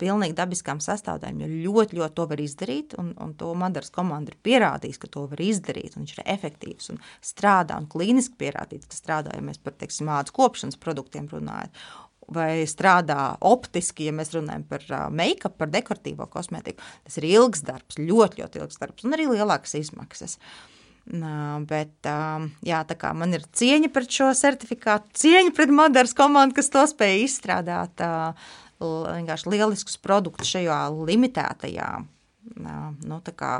pilnīgi dabiskām sastāvdaļām, jo ļoti, ļoti to var izdarīt, un, un to Madaras komanda ir pierādījis, ka to var izdarīt, viņš ir efektīvs un strādā, un klīniski pierādīts, ka strādā, ja mēs par, teiksim, ādas kopšanas produktiem runājam, vai strādā optiski, ja mēs runājam par make-up, par dekoratīvo kosmētiku, tas ir ilgs darbs, ļoti, ļoti ilgs darbs, un arī lielākas izmaksas. Uh, bet, jā, man ir cieņa pret šo certifikātu, cieņa pret Madaras komandu, kas to spēja izstrādāt, vienkārši lieliskus produktus šajā limitētajā, nu, tā kā,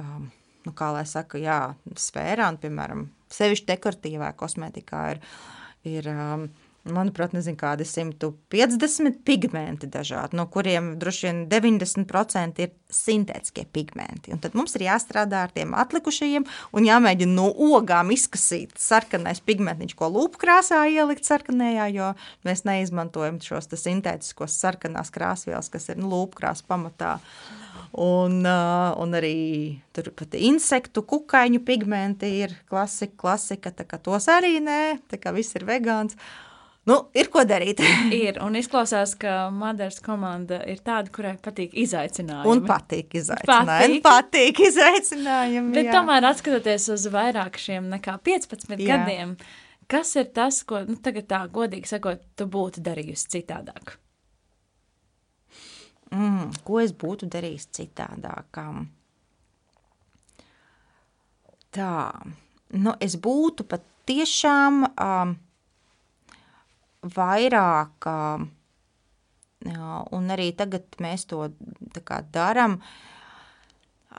nu, kā lai saka, jā, sfērā, un, piemēram, sevišķi dekoratīvā kosmētikā ir, ir manuprāt, nezinu, kādi 150 pigmenti dažādi, no kuriem droši vien 90% ir sintētiskie pigmenti. Un tad mums ir jāstrādā ar tiem atlikušajiem un jāmēģina no ogām izkasīt sarkanais pigmentiņš, ko lūpkrāsā ielikt sarkanajā, jo mēs neizmantojam šos sintētiskos sarkanās krāsvielas, kas ir nu, lūpkrās pamatā. Un, un arī turpat insektu, kukaiņu pigmenti ir klasika, klasika, tā kā tos arī nē, tā kā viss ir vegāns. Uh, Nu, ir ko darīt. ir, un izklausās, ka Madaras komanda ir tāda, kurai patīk izaicinājumi. Un patīk izaicinājumi. Patīk, patīk izaicinājumi. Bet jā. tomēr, atskatoties uz vairāk šiem nekā 15 jā. gadiem, kas ir tas, ko nu, tagad tā godīgi sakot, tu būtu darījusi citādāk? Mm, ko es būtu darījis citādāk? Tā, nu, es būtu pat tiešām. Um, vairāk, un arī tagad mēs to darām.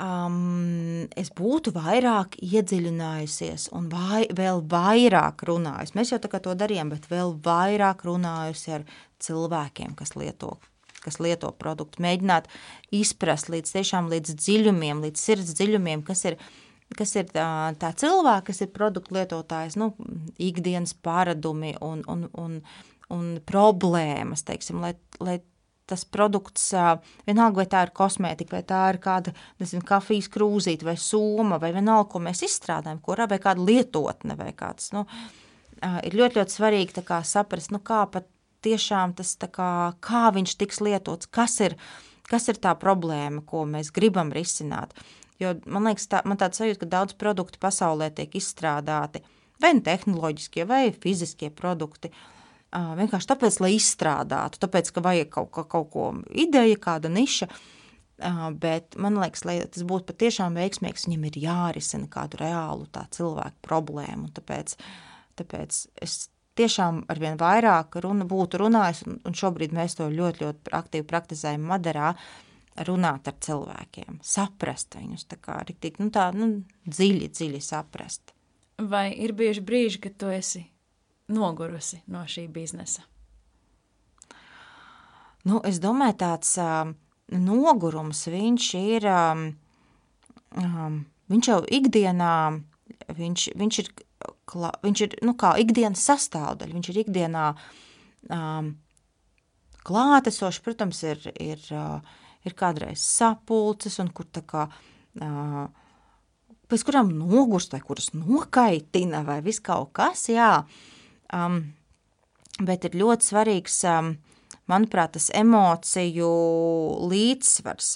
Um, es būtu vairāk iedziļinājusies un vai, vēl vairāk runājusi. Mēs jau to darījām, bet vēl vairāk runājusi ar cilvēkiem, kas lieto, kas lieto produktu. Mēģināt izprast līdz, tiešām, līdz dziļumiem, līdz sirds dziļumiem, kas ir kas ir tā, tā cilvēka, kas ir produktu lietotājs, nu, ikdienas paradumi un, un, un, un problēmas, teiksim, lai, lai tas produkts, vienalga, vai tā ir kosmētika, vai tā ir kāda, nezinu, kafijas krūzīte vai soma, vai vienalga, ko mēs izstrādājam, kurā vai kāda lietotne vai kāds, nu, ir ļoti, ļoti svarīgi kā saprast, nu, kā pat tiešām tas, kā, kā viņš tiks lietots, kas ir, kas ir tā problēma, ko mēs gribam risināt. Uh, Jo man liekas, tā, man tāds sajūta, ka daudz produktu pasaulē tiek izstrādāti vai nu tehnoloģiskie, vai fiziskie produkti. Uh, vienkārši tāpēc, lai izstrādātu, tāpēc, ka vajag kaut, kaut, kaut ko ideja, kāda niša. Uh, bet man liekas, lai tas būtu patiešām veiksmīgs, viņam ir jārisina kādu reālu tā cilvēku problēmu. Tāpēc, tāpēc es tiešām ar vien vairāk runa būtu runājis, un, un šobrīd mēs to ļoti, ļoti aktīvi praktizējam Maderā, runāt ar cilvēkiem, saprast viņus, tā kā riktīgi, nu tā, nu, dziļi, dziļi saprast. Vai ir bijuši brīži, kad tu esi nogurusi no šī biznesa? Nu, es domāju, tāds um, nogurums, viņš ir, um, um, viņš jau ikdienā, viņš, viņš ir, klā, viņš ir, nu kā, ikdienas sastāvdaļa, viņš ir ikdienā um, klātesoši, protams, ir, ir, uh, ir kādreiz sapulces, un kur tā kā, uh, pēc kurām nogurst, vai kuras nokaitina, vai viss kaut kas, jā, um, bet ir ļoti svarīgs, um, manuprāt, tas emociju līdzsvars.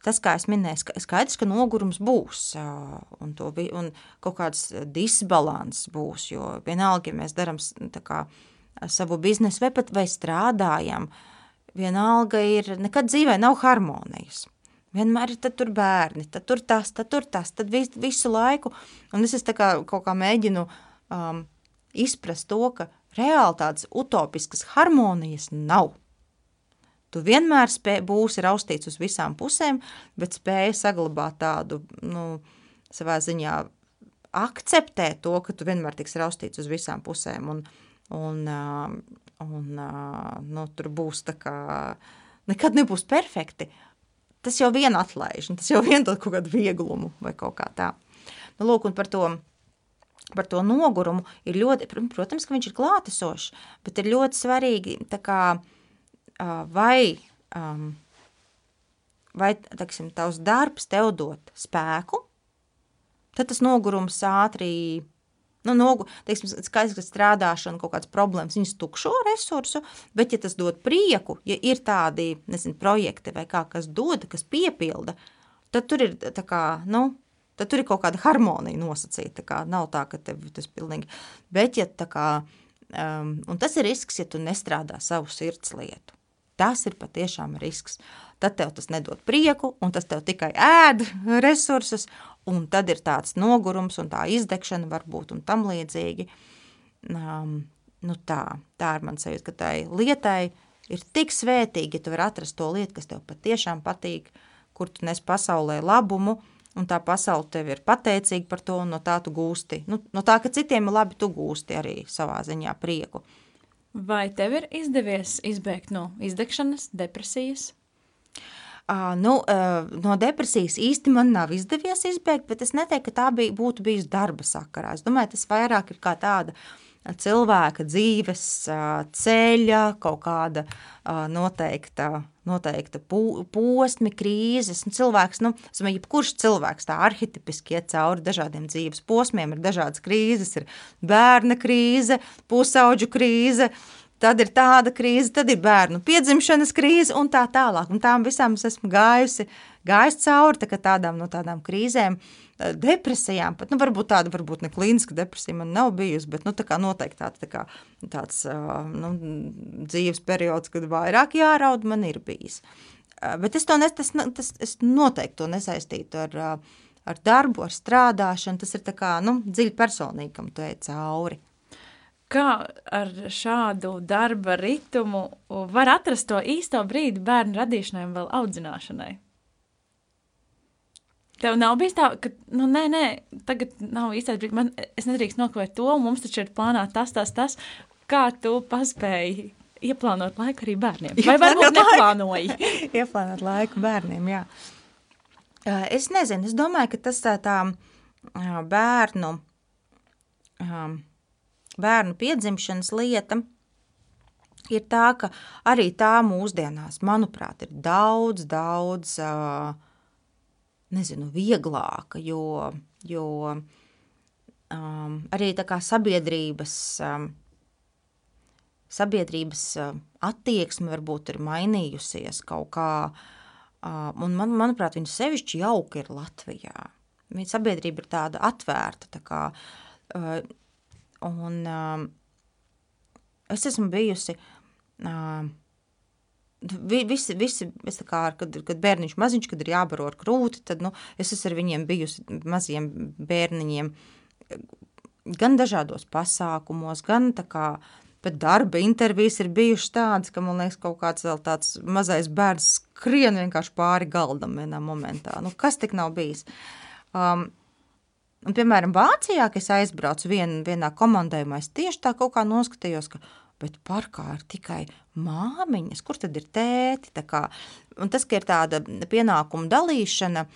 Tas, kā es minēju, skaidrs, ka nogurums būs un, to, un kaut kāds disbalans būs, jo vienalga, ja mēs darām savu biznesu vai pat vai strādājam, vienalga ir, nekad dzīvē nav harmonijas. Vienmēr ir tur bērni, tad tur tas, tad tur tas, tad vis, visu laiku. Un es, kā, kaut kā mēģinu um, izprast to, ka Reāli tādas utopiskas harmonijas nav. Tu vienmēr spē, būsi raustīts uz visām pusēm, bet spēja saglabāt tādu, nu, savā ziņā akceptēt to, ka tu vienmēr tiks raustīts uz visām pusēm un, un, un nu, tur būs tā kā, nekad nebūs perfekti. Tas jau vien atlaiž, tas jau vien dod kaut kādu vieglumu vai kaut kā tā. Nu, lūk, un par to par to nogurumu ir ļoti, protams, ka viņš ir klātesošs, bet ir ļoti svarīgi, kā, vai, vai, taksim, tavs darbs tev dot spēku, tad tas nogurums ātri, nu, nogu, teiksim, skaidrs, ka strādāšana kaut kāds problēmas, viņas tukšo resursu, bet ja tas dod prieku, ja ir tādi, nezinu, projekti vai kā, kas dod, kas piepilda, tad tur ir tā kā, nu, tad tur ir kaut kāda harmonija nosacīta. Kā nav tā, ka tev tas pilnīgi. Bet, ja tā kā, um, un tas ir risks, ja tu nestrādā savu sirds lietu. Tas ir patiešām risks. Tad tev tas nedod prieku, un tas tev tikai ēd resursus, un tad ir tāds nogurums un tā izdegšana varbūt un tam līdzīgi. Um, nu tā, tā ir man sajūta, ka tai lietai ir tik svētīgi, ja tu vari atrast to lietu, kas tev patiešām patīk, kur tu nes pasaulē labumu, un tā pasaule tev ir pateicīga par to, un no tā tu gūsti. Nu, no tā, ka citiem ir labi, tu gūsti arī savā ziņā prieku. Vai tev ir izdevies izbēgt no izdegšanas, depresijas? Uh, nu, uh, no depresijas īsti man nav izdevies izbēgt, bet es neteiktu, ka tā bija, būtu bijusi darba sakarā. Es domāju, tas vairāk ir kā tāda uh, cilvēka dzīves ceļa, kaut kāda noteikta, noteikta posmi, krīzes. Un cilvēks, nu, domāju, jebkurš cilvēks tā arhetipiski iet cauri dažādiem dzīves posmiem, ir dažādas krīzes, ir bērna krīze, pusauģu krīze, tad ir tāda krīze, tad ir bērnu piedzimšanas krīze un tā tālāk. Un tām visām es esmu gājusi, gājusi cauri, tā tādām no tādām krīzēm, depresijām, pat, nu, varbūt tāda, varbūt ne klīniska depresija man nav bijusi, bet, nu, tā kā noteikti tāds, tā kā, tāds, nu, dzīves periods, kad vairāk jāraud, man ir bijis. Bet es to nes, tas, tas, es noteikti to nesaistītu ar, ar darbu, ar strādāšanu, tas ir kā, nu, dziļi personīgi, kam tu ej cauri. Kā ar šādu darba ritmu var atrast to īsto brīdi bērnu radīšanai un vēl audzināšanai? Tev nav bijis tā, ka, nu, nē, nē, tagad nav īstais brīdis, man, es nedrīkst nokavēt to, mums taču ir plānā tas, tas, tas. Kā tu paspēji ieplānot laiku arī bērniem? Vai varbūt neplānoji? ieplānot laiku bērniem, jā. Es nezinu, es domāju, ka tas tā, tā bērnu, bērnu piedzimšanas lieta ir tā, ka arī tā mūsdienās, manuprāt, ir daudz, daudz nezinu, vieglāka, jo, jo um, arī sabiedrības, um, sabiedrības attieksme varbūt ir mainījusies kaut kā, um, un man, manuprāt, viņa sevišķi jauka ir Latvijā. Viņa sabiedrība ir tāda atvērta, tā kā, uh, un um, es esmu bijusi uh, Visi, visi kā, kad, kad bērniņš maziņš, kad ir jābaro ar krūti, tad nu, es esmu ar viņiem bijusi maziem bērniņiem gan dažādos pasākumos, gan tā kā Bet darba intervijas ir bijušas tādas, ka man liekas, kaut kāds vēl tāds mazais bērns skrien vienkārši pāri galdam vienā momentā. Nu, kas tik nav bijis? Um, un, piemēram, Vācijā, kad es aizbraucu vien, vienā komandējumā, es tieši tā kā noskatījos, ka bet parkā ir tikai māmiņas, kur tad ir tēti? Tas, ka ir tāda pienākuma dalīšana,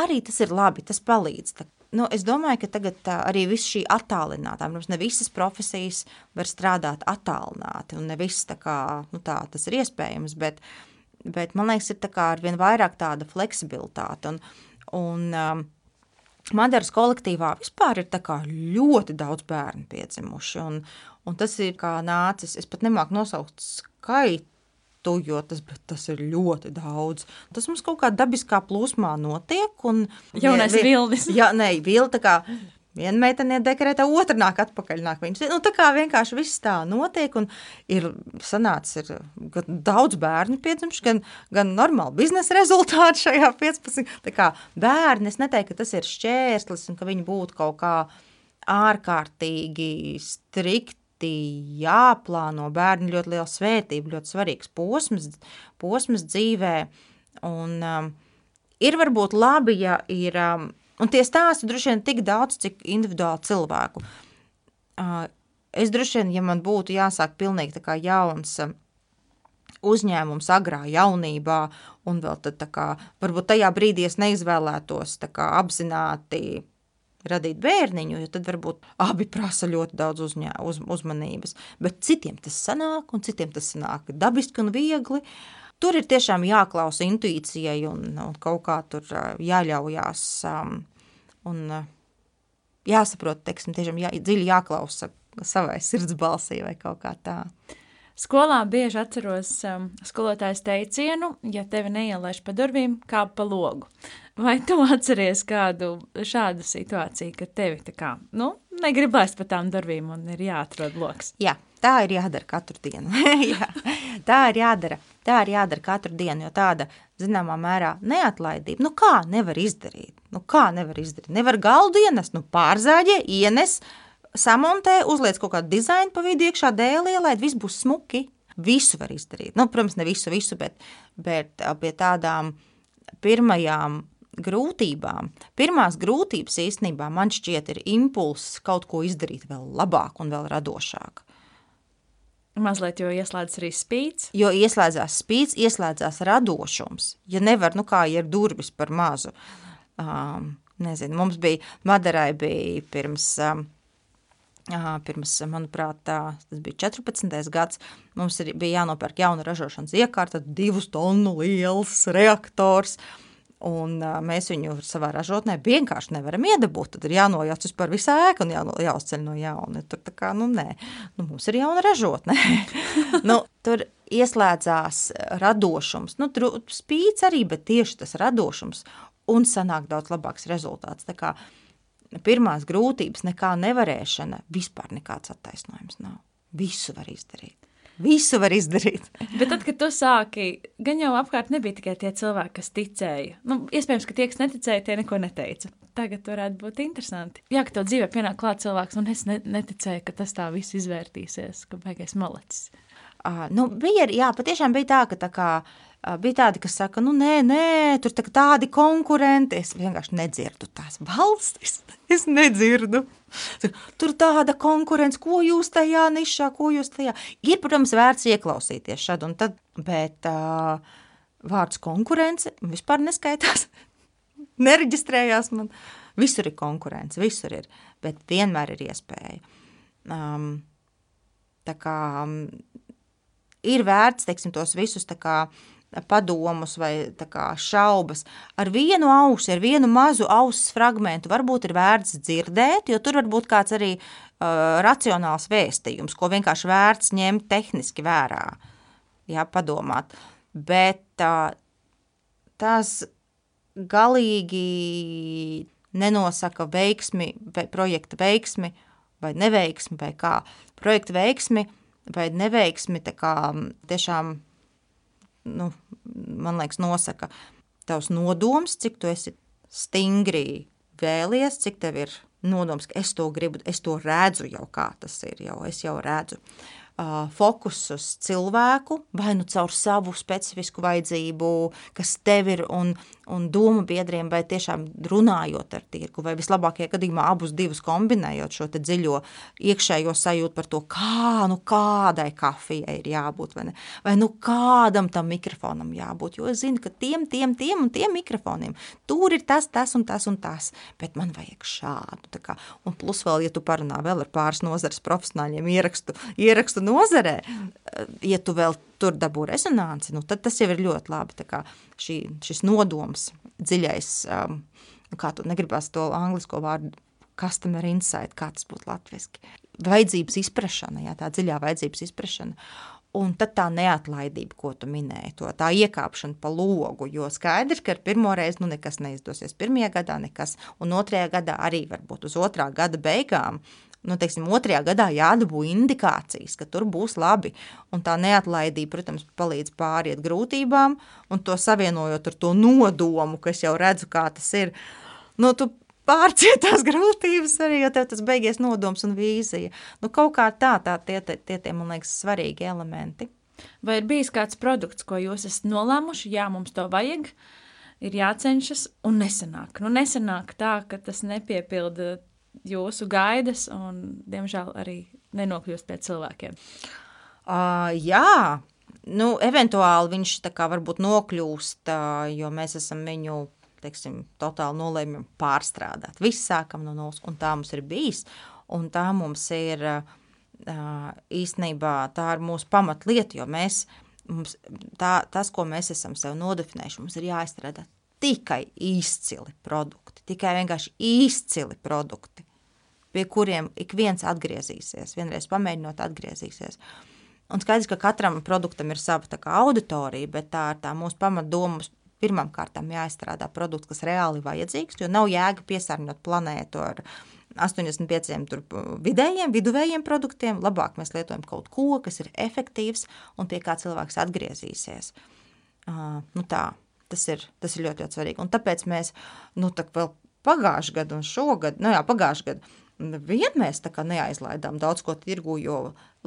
arī tas ir labi, tas palīdz. Nu, es domāju, ka tagad arī viss šī attālinātā, protams, ne visas profesijas var strādāt attālināti, un ne viss tā kā, nu tā, tas ir iespējams, bet, bet man liekas, ir tā kā arvien vairāk tāda fleksibilitāte, un, un Madaras kolektīvā vispār ir ļoti daudz bērnu piedzimuši, un, un tas ir kā nācis, es pat nemāku nosaukt skaitu, tu, jo tas, tas ir ļoti daudz. Tas mums kaut kā dabiskā plūsmā notiek. Un, Jaunais vi, vilnis. Jā, nē, vilni tā kā. Viena meitene ir dekrēta, otra nāk atpakaļ. Nāk viņas. Nu, tā kā vienkārši viss tā notiek, ir sanācis gan daudz bērnu piedzimšu, gan, gan normāli biznesa rezultāti šajā 15. Tā kā bērni, es neteiktu, ka tas ir šķērslis, un ka viņi būtu kaut kā ārkārtīgi strikti jāplāno. Bērni ļoti liela svētība, ļoti svarīgs posms, posms dzīvē. Un, um, ir varbūt labi, ja ir, um, un tie stāsti droši vien tik daudz, cik individuāli cilvēku. Uh, es droši vien, ja man būtu jāsāk pilnīgi tā kā jauns um, uzņēmums agrā jaunībā, un vēl tad tā kā, varbūt tajā brīdī es neizvēlētos tā kā apzināti radīt bērniņu, jo tad varbūt abi prasa ļoti daudz uzņē, uz, uzmanības. Bet citiem tas sanāk, un citiem tas sanāk dabiski un viegli. Tur ir tiešām jāklausa intuīcijai un, un kaut kā tur jāļaujās um, un jāsaprot, teiksim, tiešām jā, dziļi jāklausa savai sirds balsī vai kaut kā tā. Skolā bieži atceros um, skolotājas teicienu, ja tevi neielaiž pa durvīm, kā pa logu. Vai tu atceries kādu šādu situāciju, ka tevi tā kā, nu, negrib laist pa tām durvīm un ir jāatrod loks? Jā, tā ir jādara katru dienu. Jā, tā ir jādara. Tā ir jādara katru dienu, jo tāda, zināmā mērā, neatlaidība. Nu, kā nevar izdarīt? Nu, kā nevar izdarīt? Nevar galdu ienest, nu, pārzāģē, ienes, samontē, uzliec kaut kādu dizainu pa vidu iekšā, dēlī, lai viss būs smuki. Visu var izdarīt. Nu, protams, ne visu, visu bet, bet pie tādām pirmajām grūtībām. Pirmās grūtības īstenībā man šķiet ir impulss kaut ko izdarīt vēl labāk un vēl radošāk. Mazliet jau ieslēdzas arī spīts. Jo ieslēdzās spīts, ieslēdzās radošums. Ja nevar, nu kā ir durvis par mazu. Um, nezinu, mums bija, Madarai bija pirms um, Pirms, manuprāt, tas bija 14. gads. Mums bija jānopērk jauna ražošanas iekārta, divus tonu liels reaktors. Un uh, mēs viņu savā ražotnē vienkārši nevaram iedabūt. Tad ir jānojauc vispār visā ēka un jā, jāuzceļ no jauna. Tur tā kā, nu nē, nu, mums ir jauna ražotne. nu, tur ieslēdzās radošums. Nu, tur spīts arī, bet tieši tas radošums un sanāk daudz labāks rezultāts. Tā kā pirmās grūtības, nekā nevarēšana, vispār nekāds attaisnojums nav. Visu var izdarīt. Visu var izdarīt. Bet tad, kad tu sāki, gan jau apkārt nebija tikai tie cilvēki, kas ticēja. Nu, iespējams, ka tie, kas neticēja, tie neko neteica. Tagad varētu būt interesanti. Jā, ka tev dzīvē pienāk klāt cilvēks, un es ne, neticēju, ka tas tā viss izvērtīsies, ka beigais malacis. Uh, nu, bija, jā, patiešām bija tā, ka tā kā, bija tādi, kas saka, nu nē, nē, tur tā, tādi konkurenti, es vienkārši nedzirdu tās valstis, es nedzirdu. Tur tāda konkurence, ko jūs tajā nišā, ko jūs tajā. Ir, protams, vērts ieklausīties šad un tad, bet uh, vārds konkurence vispār neskaitās, nereģistrējās man. Visur ir konkurence, visur ir, bet vienmēr ir iespēja. Um, tā kā um, ir vērts teiksim, tos visus kā, padomus vai kā, šaubas. Ar vienu ausi, ar vienu mazu auss fragment varbūt ir vērts dzirdēt, jo tur var būt kāds arī uh, racionāls vēstījums, ko vienkārši vērts ņemt tehniski vērā, jā, padomāt. Bet uh, tas galīgi nenosaka veiksmi, vai projekta veiksmi, vai neveiksmi, vai kā. Projekta veiksmi – vai neveiksmi kā, tiešām, nu, man liekas, nosaka tavs nodoms, cik tu esi stingri vēlies, cik tev ir nodoms, ka es to gribu, es to redzu jau kā tas ir, jau es jau redzu. Fokus uz cilvēku, vai nu caur savu specifisku vajadzību, kas tev ir, un, un domu biedriem, vai tiešām runājot ar tirgu, vai vislabākajā gadījumā abus divus kombinējot šo dziļo iekšējo sajūtu par to, kā, nu kādai kafijai ir jābūt, vai, ne? vai nu kādam tam mikrofonam jābūt, jo es zinu, ka tiem, tiem, tiem un tiem mikrofoniem tur ir tas, tas un tas un tas, bet man vajag šādu, un plus vēl, ja tu parunā vēl ar pāris nozares profesionāļiem ierakstu, ierakstu nozarē, ja tu vēl tur dabū rezonanci, nu, tad tas jau ir ļoti labi. Šī, šis nodoms, dziļais, um, kā tu negribās to anglisko vārdu, customer insight, kā tas būtu latviski. Vajadzības izprašana, jā, tā dziļā vajadzības izprašana. Un tad tā neatlaidība, ko tu minēji, to tā iekāpšana pa logu, jo skaidrs, ka pirmo reizi nu nekas neizdosies pirmajā gadā, nekas, un otrajā gadā arī varbūt uz otrā gada beigām nu, teiksim, otrajā gadā jādabū indikācijas, ka tur būs labi. Un tā neatlaidība, protams, palīdz pāriet grūtībām, un to savienojot ar to nodomu, ka es jau redzu, kā tas ir. Nu, tu pārciet tās grūtības arī, jo tev tas beigies nodoms un vīzija. Nu, kaut kā tā, tā tie, tie, tie, man liekas, svarīgi elementi. Vai ir bijis kāds produkts, ko jūs esat nolēmuši, jā, mums to vajag, ir jācenšas un nesanāk. Nu, nesanāk tā, ka tas nepiepilda jūsu gaidas un, diemžēl, arī nenokļūst pie cilvēkiem? Uh, jā, nu, eventuāli viņš tā kā varbūt nokļūst, uh, jo mēs esam viņu, teiksim, totāli nolēmjam pārstrādāt. Viss sākam no nulles, un tā mums ir bijis, un tā mums ir īstenībā, tā ir mūsu pamatlieta, jo mēs, mums, tā, tas, ko mēs esam sev nodefinējuši, mums ir jāizstrādā tikai izcili produkti, tikai vienkārši izcili produkti, pie kuriem ik viens atgriezīsies, vienreiz pamēģinot atgriezīsies. Un skaidrs, ka katram produktam ir sava auditorija, bet tā ir tā mūsu pamatdoma. Pirmām kārtām jāizstrādā produkts, kas reāli vajadzīgs, jo nav jēga piesārņot planētu ar 85 tur, vidējiem, viduvējiem produktiem. Labāk mēs lietojam kaut ko, kas ir efektīvs un pie kā cilvēks atgriezīsies. Uh, nu tā, Tas ir, tas ir ļoti, ļoti svarīgi. Un tāpēc mēs nu, tā vēl pagājušajā gadā un šogad, nu jā, pagājušajā gadā, vien mēs tā kā neaizlaidām daudz ko tirgu, jo,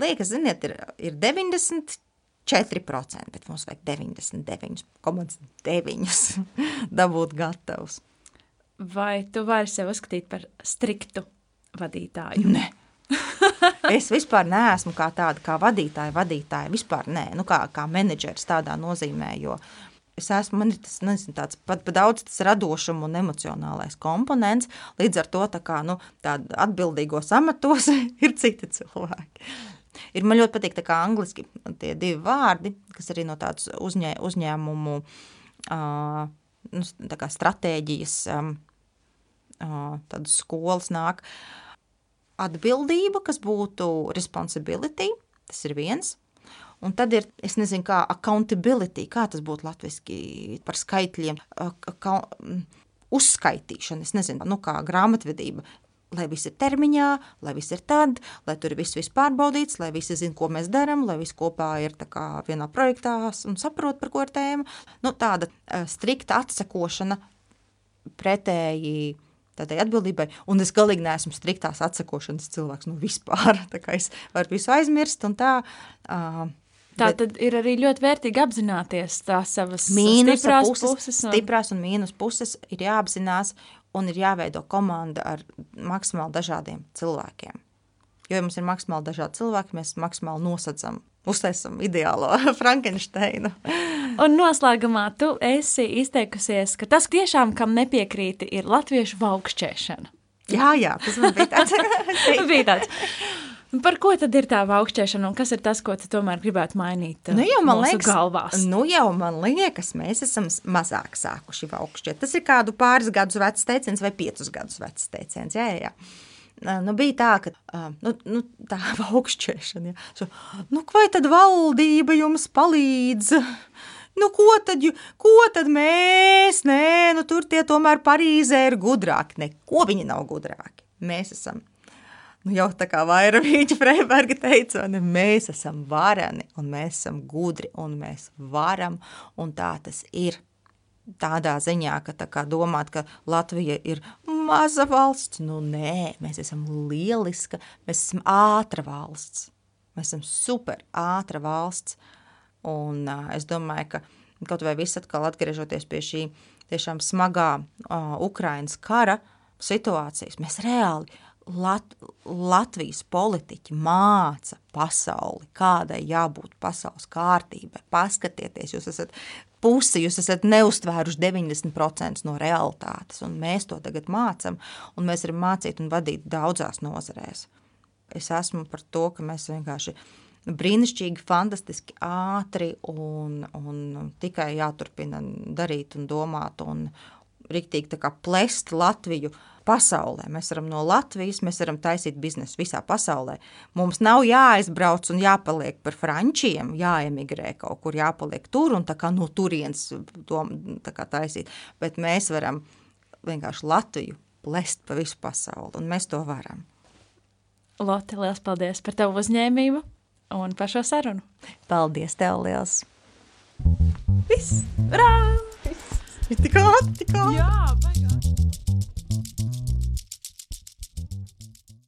liekas, ziniet, ir, ir 90. 4%, bet mums vajag 99,9% dabūt gatavus. Vai tu vari sevi uzskatīt par striktu vadītāju? Nē. es vispār neesmu kā tāda, kā vadītāja, vadītāja. Vispār nē, nu kā, kā menedžers tādā nozīmē, jo es esmu, man ir tas, nezinu, tāds pat, pat daudz tas radošuma un emocionālais komponents, līdz ar to tā kā, nu, tāda atbildīgos amatos ir citi cilvēki. Ir man ļoti patīk tā kā angliski tie divi vārdi, kas arī no tādas uzņē, uzņēmumu uh, nu, tā kā stratēģijas um, uh, tādas skolas nāk. Atbildība, kas būtu responsibility, tas ir viens, Un tad ir, es nezinu, kā accountability, kā tas būtu latviski par skaitļiem, uzskaitīšana, es nezinu, nu kā grāmatvedība, lai viss ir termiņā, lai viss ir tad, lai tur viss ir pārbaudīts, lai visi zina, ko mēs darām, lai viss kopā ir vienā projektā un saprot, par ko ir tēma. Nu, tāda uh, strikta atsakošana pretēji tādai atbildībai, un es galīgi neesmu striktās atsakošanas cilvēks, nu vispār, es varu visu aizmirst un tā. Uh, Tā Bet, tad ir arī ļoti vērtīgi apzināties tās savas mīnus puses. puses un... Stiprās un mīnus puses ir jāapzinās un ir jāveido komanda ar maksimāli dažādiem cilvēkiem. Jo, ja mums ir maksimāli dažādi cilvēki, mēs maksimāli nosacām, uztaisam ideālo Frankensteinu. un noslēgumā tu esi izteikusies, ka tas tiešām, kam nepiekrīti, ir latviešu vaukšķēšana. Jā, jā, tas man bija tāds. bija tāds. Par ko tad ir tā augšķēšana un kas ir tas, ko tu tomēr gribētu mainīt nu, jau, man liekas, galvās? Nu jau man liekas, mēs esam mazāk sākuši augšķiet. Tas ir kādu pāris gadus vecs teiciens vai piecus gadus vecs teiciens. Jā, jā. Nu, bija tā, ka nu, nu, tā augšķēšana, ja. nu, vai tad valdība jums palīdz? Nu, ko tad, ko tad mēs? Nē, nu, tur tie tomēr Parīzē ir gudrāki. Neko viņi nav gudrāki. Mēs esam nu, jau tā kā Vairavīķa Freiberga teica, ne, mēs esam vareni, un mēs esam gudri, un mēs varam, un tā tas ir. Tādā ziņā, ka tā kā domāt, ka Latvija ir maza valsts. Nu, nē, mēs esam lieliska, mēs esam ātra valsts. Mēs esam super ātra valsts. Un uh, es domāju, ka kaut vai viss atkal atgriežoties pie šī tiešām smagā uh, Ukrainas kara situācijas, mēs reāli Lat Latvijas politiķi māca pasauli, kādai jābūt pasaules kārtībai. Paskatieties, jūs esat pusi, jūs esat neustvēruši 90% no realitātes, un mēs to tagad mācam, un mēs varam mācīt un vadīt daudzās nozarēs. Es esmu par to, ka mēs vienkārši brīnišķīgi, fantastiski ātri un, un tikai jāturpina darīt un domāt un riktīgi plest Latviju pasaulē. Mēs varam no Latvijas, mēs varam taisīt biznesu visā pasaulē. Mums nav jāaizbrauc un jāpaliek par frančiem, jāemigrē kaut kur, jāpaliek tur un tā kā no turienes to tā kā taisīt. Bet mēs varam vienkārši Latviju plest pa visu pasauli, un mēs to varam. Lotte, liels paldies par tavu uzņēmību un par šo sarunu. Paldies tev liels! Viss! Rā! Viss! Tik ātri, tik ātri! Jā, baigā!